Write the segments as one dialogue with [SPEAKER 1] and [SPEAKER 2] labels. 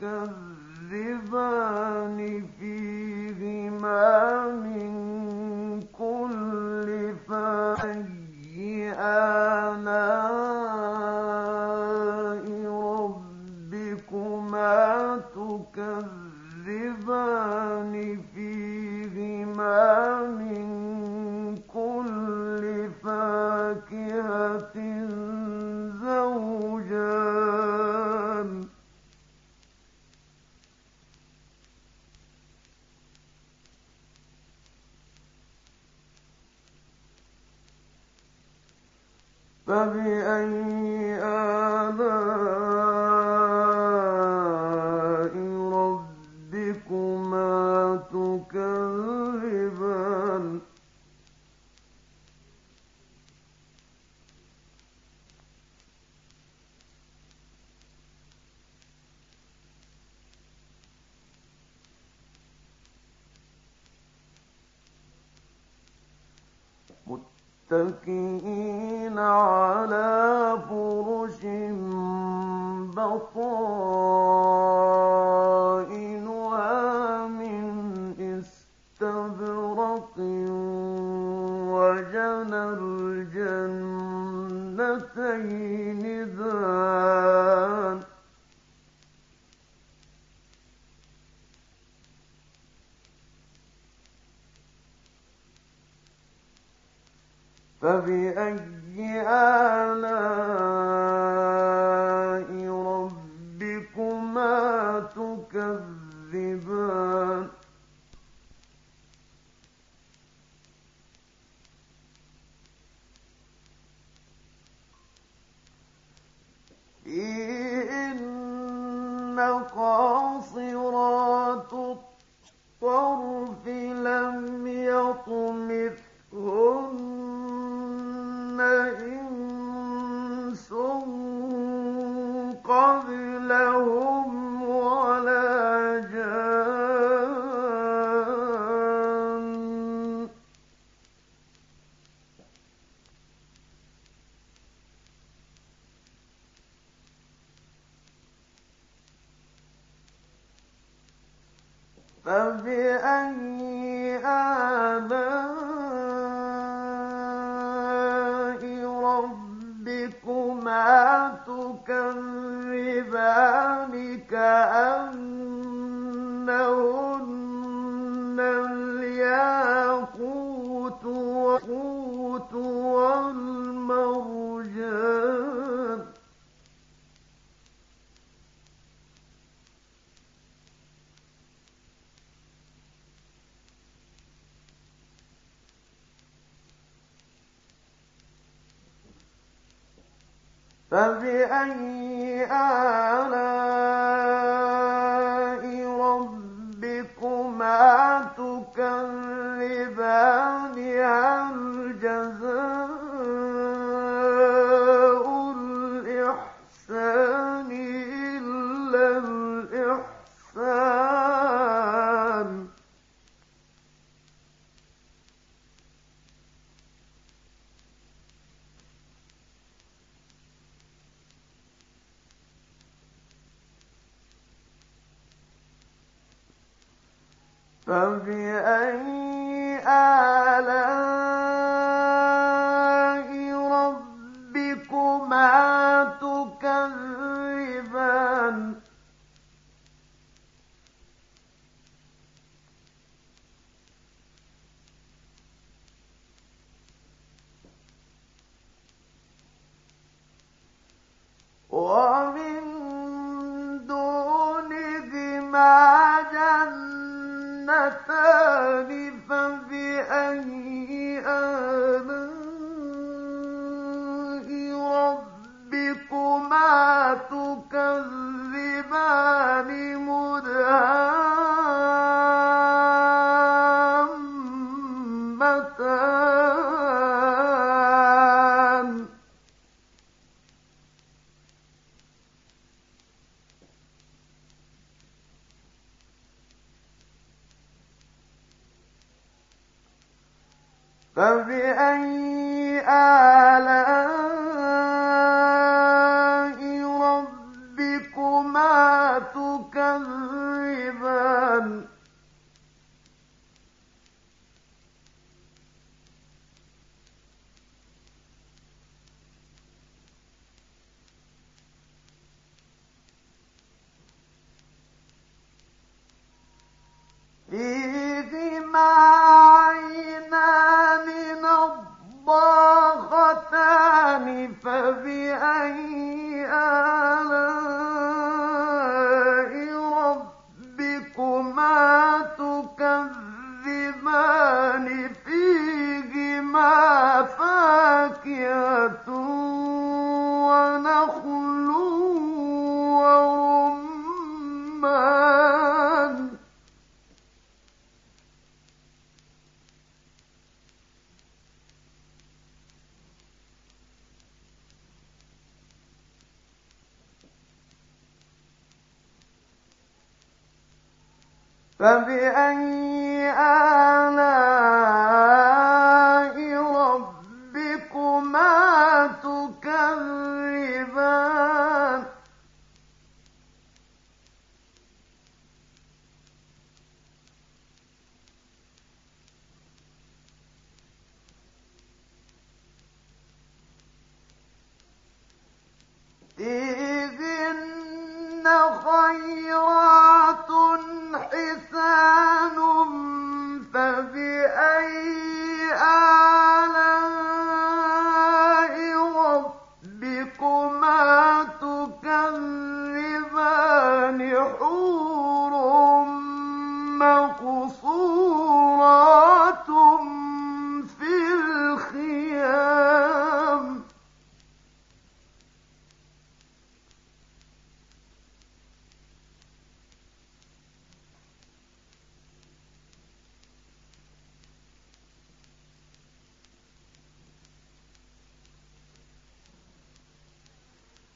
[SPEAKER 1] كذب. متكئين على فرش بطائر ما تكذبان ربكما تكذبان فبأي آلام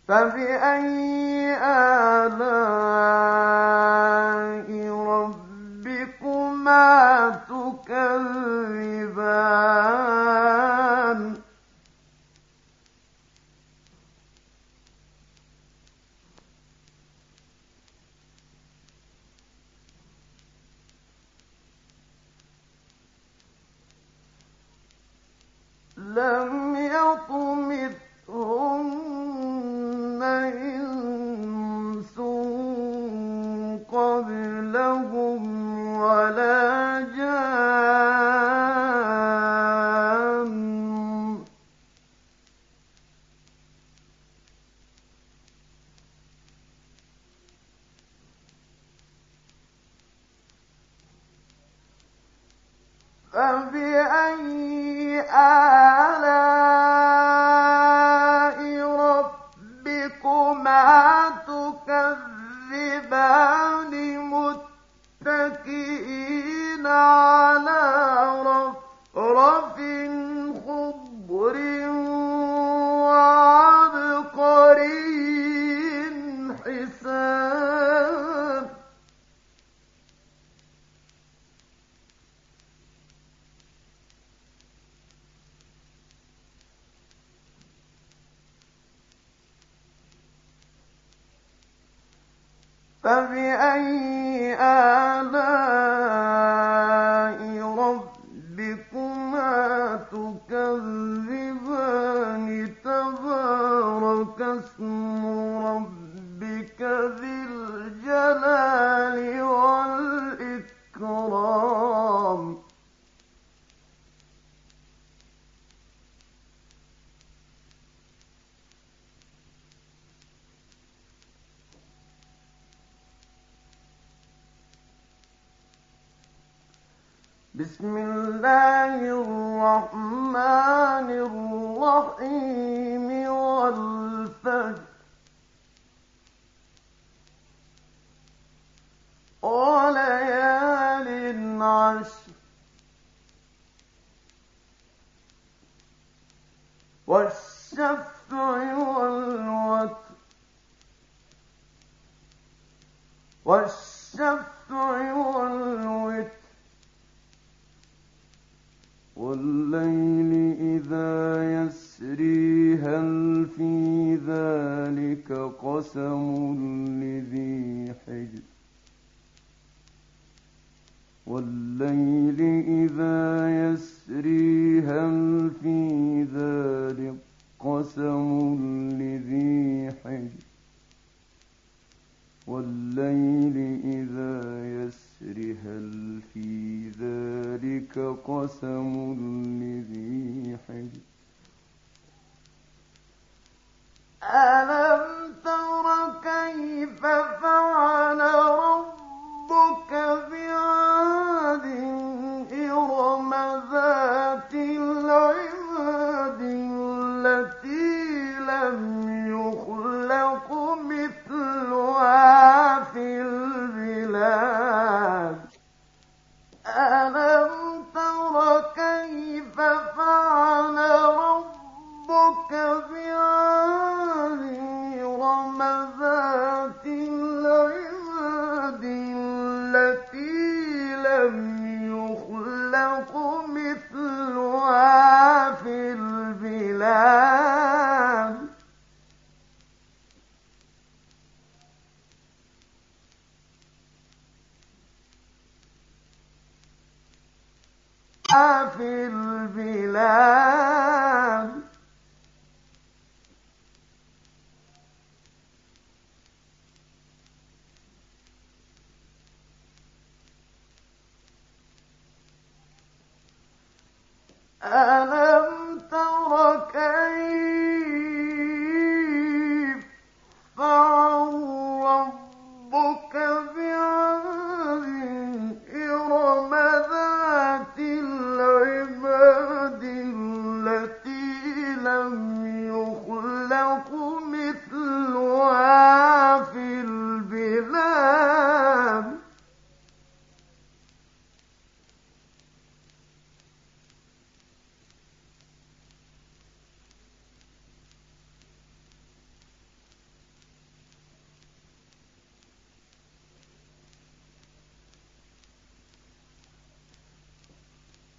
[SPEAKER 1] فبأي آلاء فبأي آلاء والشفع والوتر. والليل إذا يسري هل في ذلك قسم لذي حجر؟ والليل إذا يسري هل في ذلك قسم والليل إذا يسر هل في ذلك قسم ألم تر كيف الإسلام أنا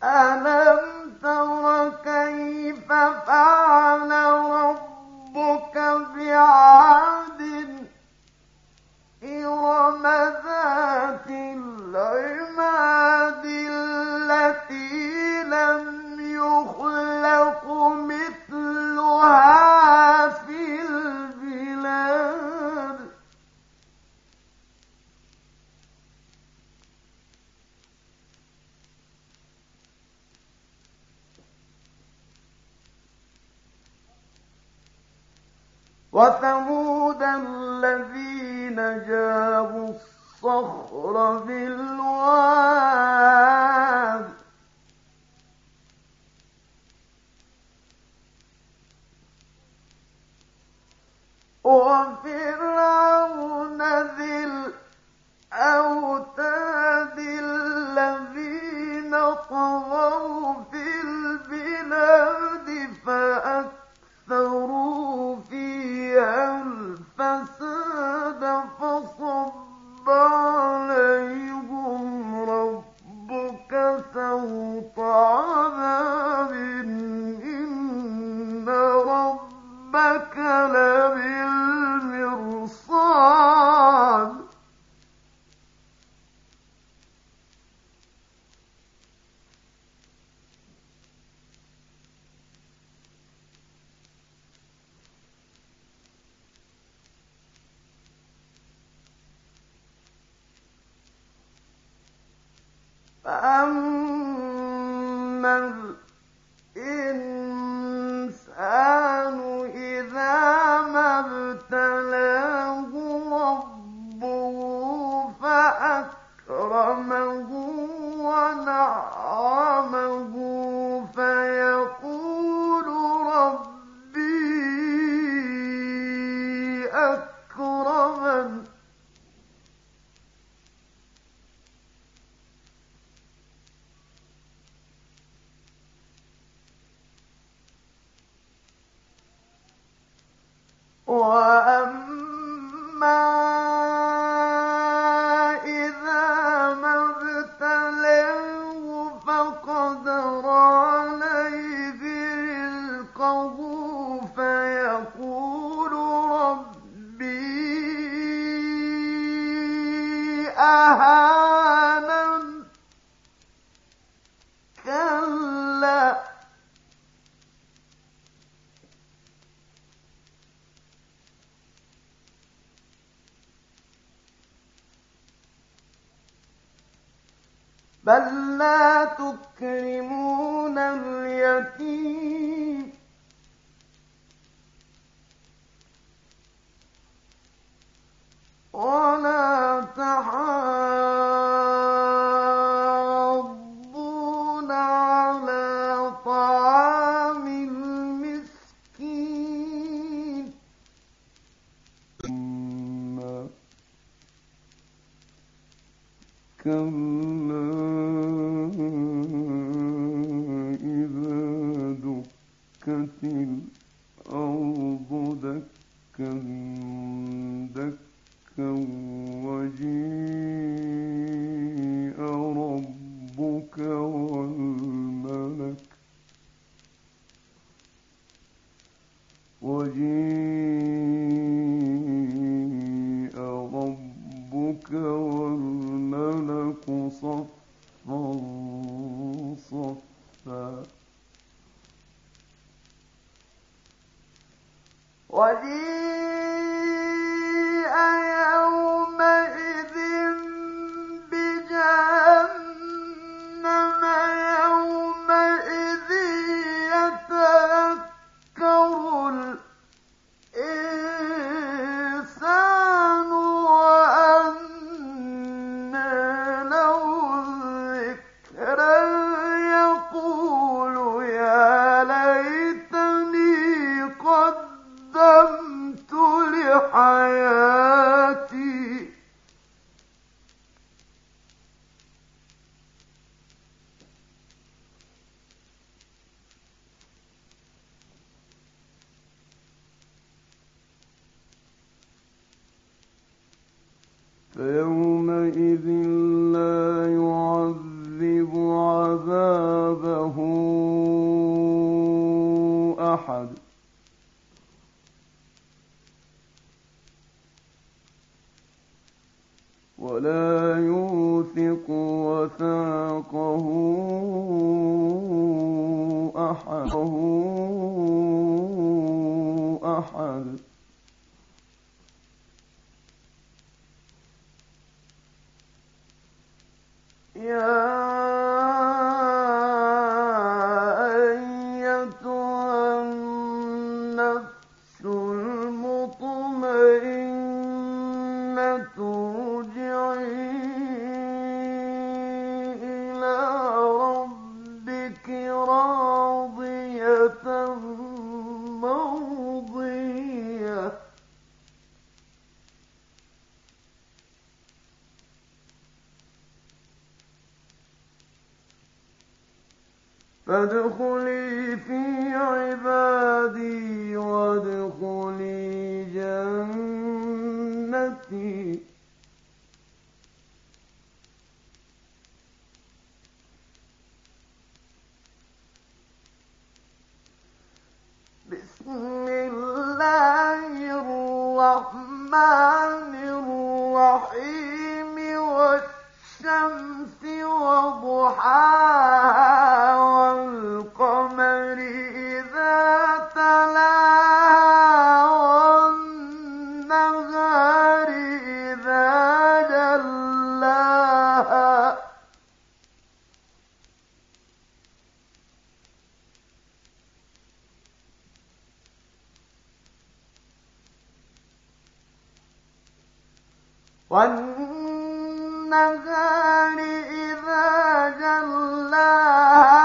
[SPEAKER 1] أَمَا واغفر كلا ولا يوثق وثاقه أحد. وادخلي في عبادي وادخلي جنتي. بسم الله الرحمن الرحيم والشمس وضحاها والنهار إذا جلاها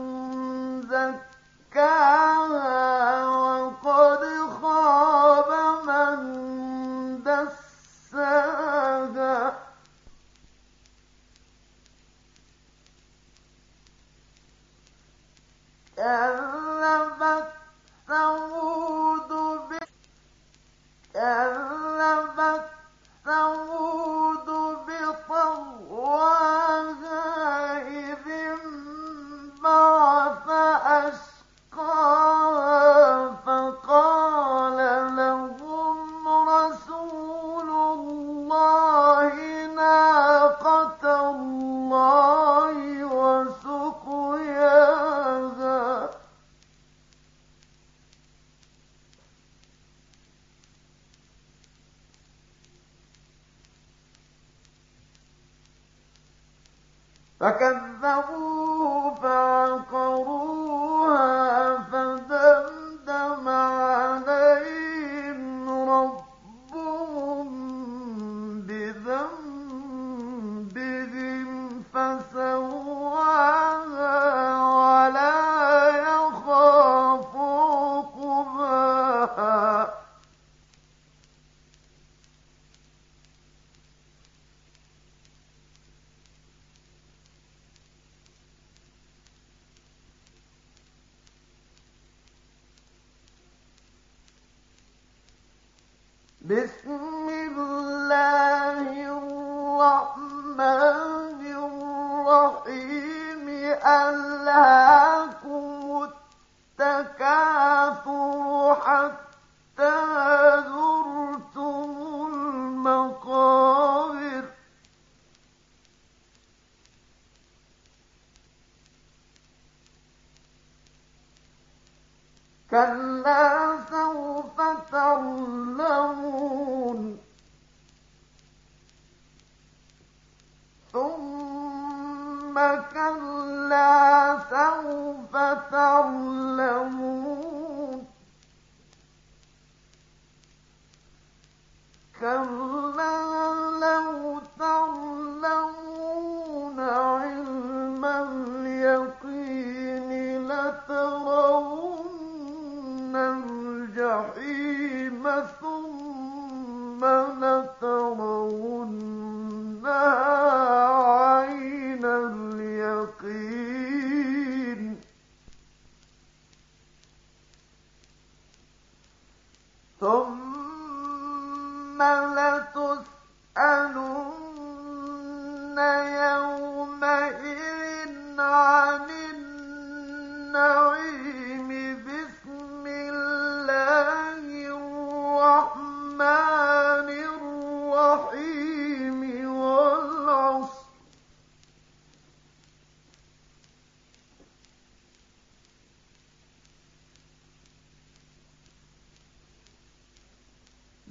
[SPEAKER 1] كلا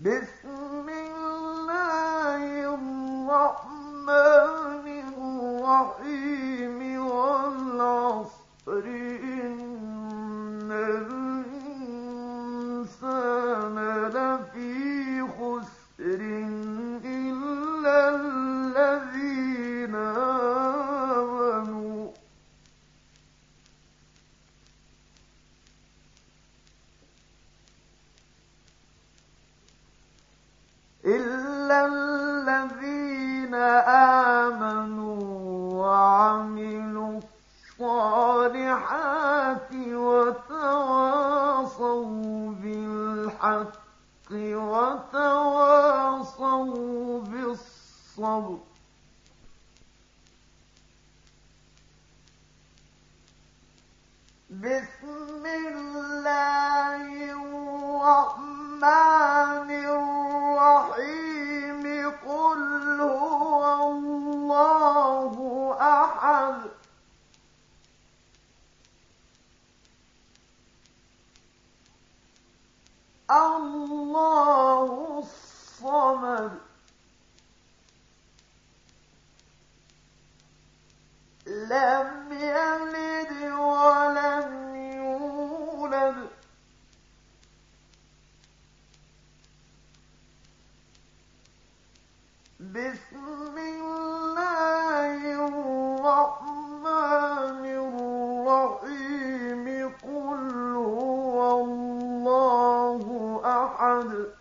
[SPEAKER 1] بسم بسم الله 啊，对。